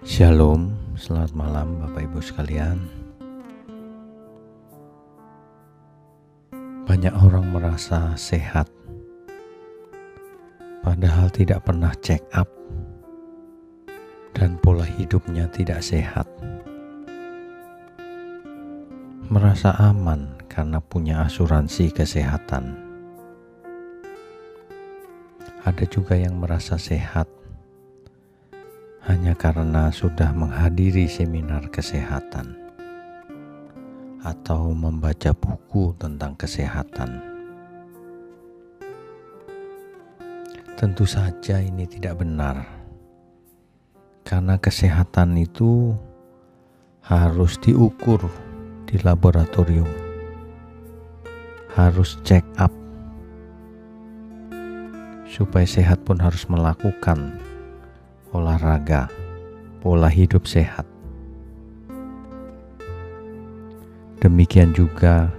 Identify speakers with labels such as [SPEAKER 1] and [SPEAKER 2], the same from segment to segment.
[SPEAKER 1] Shalom, selamat malam Bapak Ibu sekalian. Banyak orang merasa sehat, padahal tidak pernah check up dan pola hidupnya tidak sehat. Merasa aman karena punya asuransi kesehatan. Ada juga yang merasa sehat hanya karena sudah menghadiri seminar kesehatan atau membaca buku tentang kesehatan. Tentu saja ini tidak benar, karena kesehatan itu harus diukur di laboratorium, harus check up, supaya sehat pun harus melakukan olahraga, pola hidup sehat. Demikian juga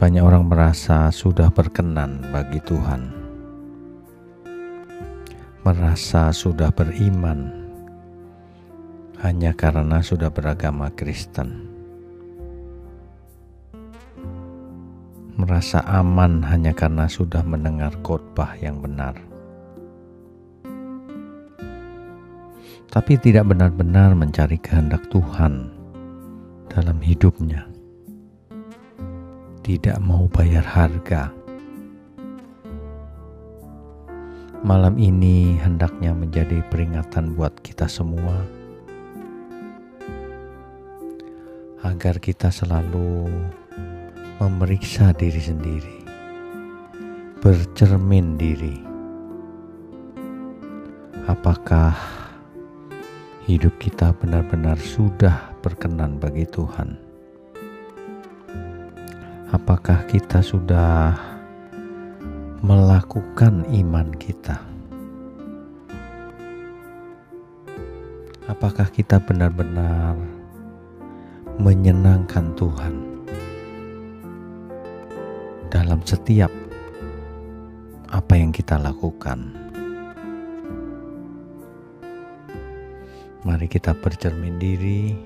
[SPEAKER 1] banyak orang merasa sudah berkenan bagi Tuhan, merasa sudah beriman hanya karena sudah beragama Kristen, merasa aman hanya karena sudah mendengar khotbah yang benar tapi tidak benar-benar mencari kehendak Tuhan dalam hidupnya. Tidak mau bayar harga. Malam ini hendaknya menjadi peringatan buat kita semua agar kita selalu memeriksa diri sendiri, bercermin diri. Apakah hidup kita benar-benar sudah berkenan bagi Tuhan? Apakah kita sudah melakukan iman kita? Apakah kita benar-benar menyenangkan Tuhan dalam setiap apa yang kita lakukan? Mari kita bercermin diri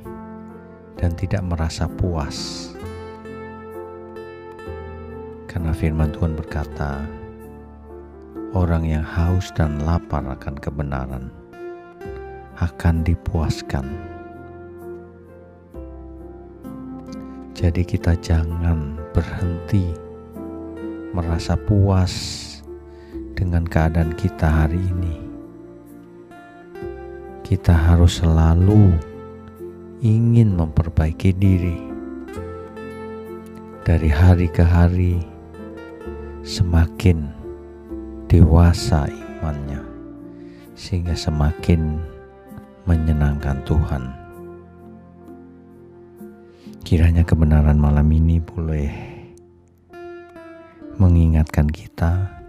[SPEAKER 1] dan tidak merasa puas. Karena firman Tuhan berkata, orang yang haus dan lapar akan kebenaran akan dipuaskan. Jadi kita jangan berhenti merasa puas dengan keadaan kita hari ini kita harus selalu ingin memperbaiki diri. Dari hari ke hari semakin dewasa imannya sehingga semakin menyenangkan Tuhan. Kiranya kebenaran malam ini boleh mengingatkan kita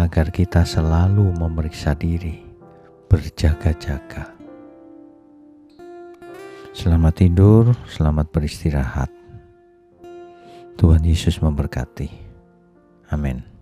[SPEAKER 1] agar kita selalu memeriksa diri berjaga-jaga. Selamat tidur, selamat beristirahat. Tuhan Yesus memberkati. Amin.